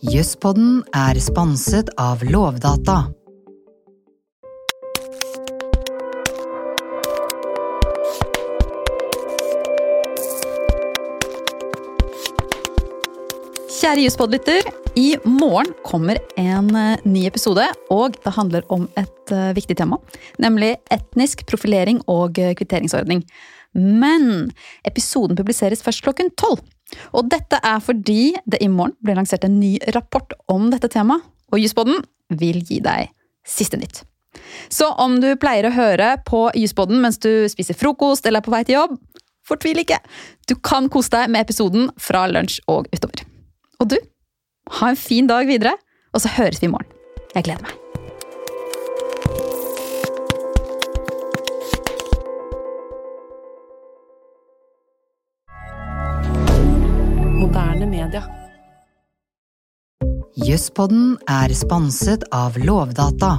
Jøsspodden er sponset av Lovdata. Kjære Juspodlytter, i morgen kommer en eh, ny episode, og det handler om et eh, viktig tema. Nemlig etnisk profilering og eh, kvitteringsordning. Men episoden publiseres først klokken tolv. Og dette er fordi det i morgen blir lansert en ny rapport om dette temaet, og Jusboden vil gi deg siste nytt. Så om du pleier å høre på Jusboden mens du spiser frokost eller er på vei til jobb, fortvil ikke! Du kan kose deg med episoden fra lunsj og utover. Og du, ha en fin dag videre, og så høres vi i morgen. Jeg gleder meg. Moderne media. Jøsspodden er sponset av Lovdata.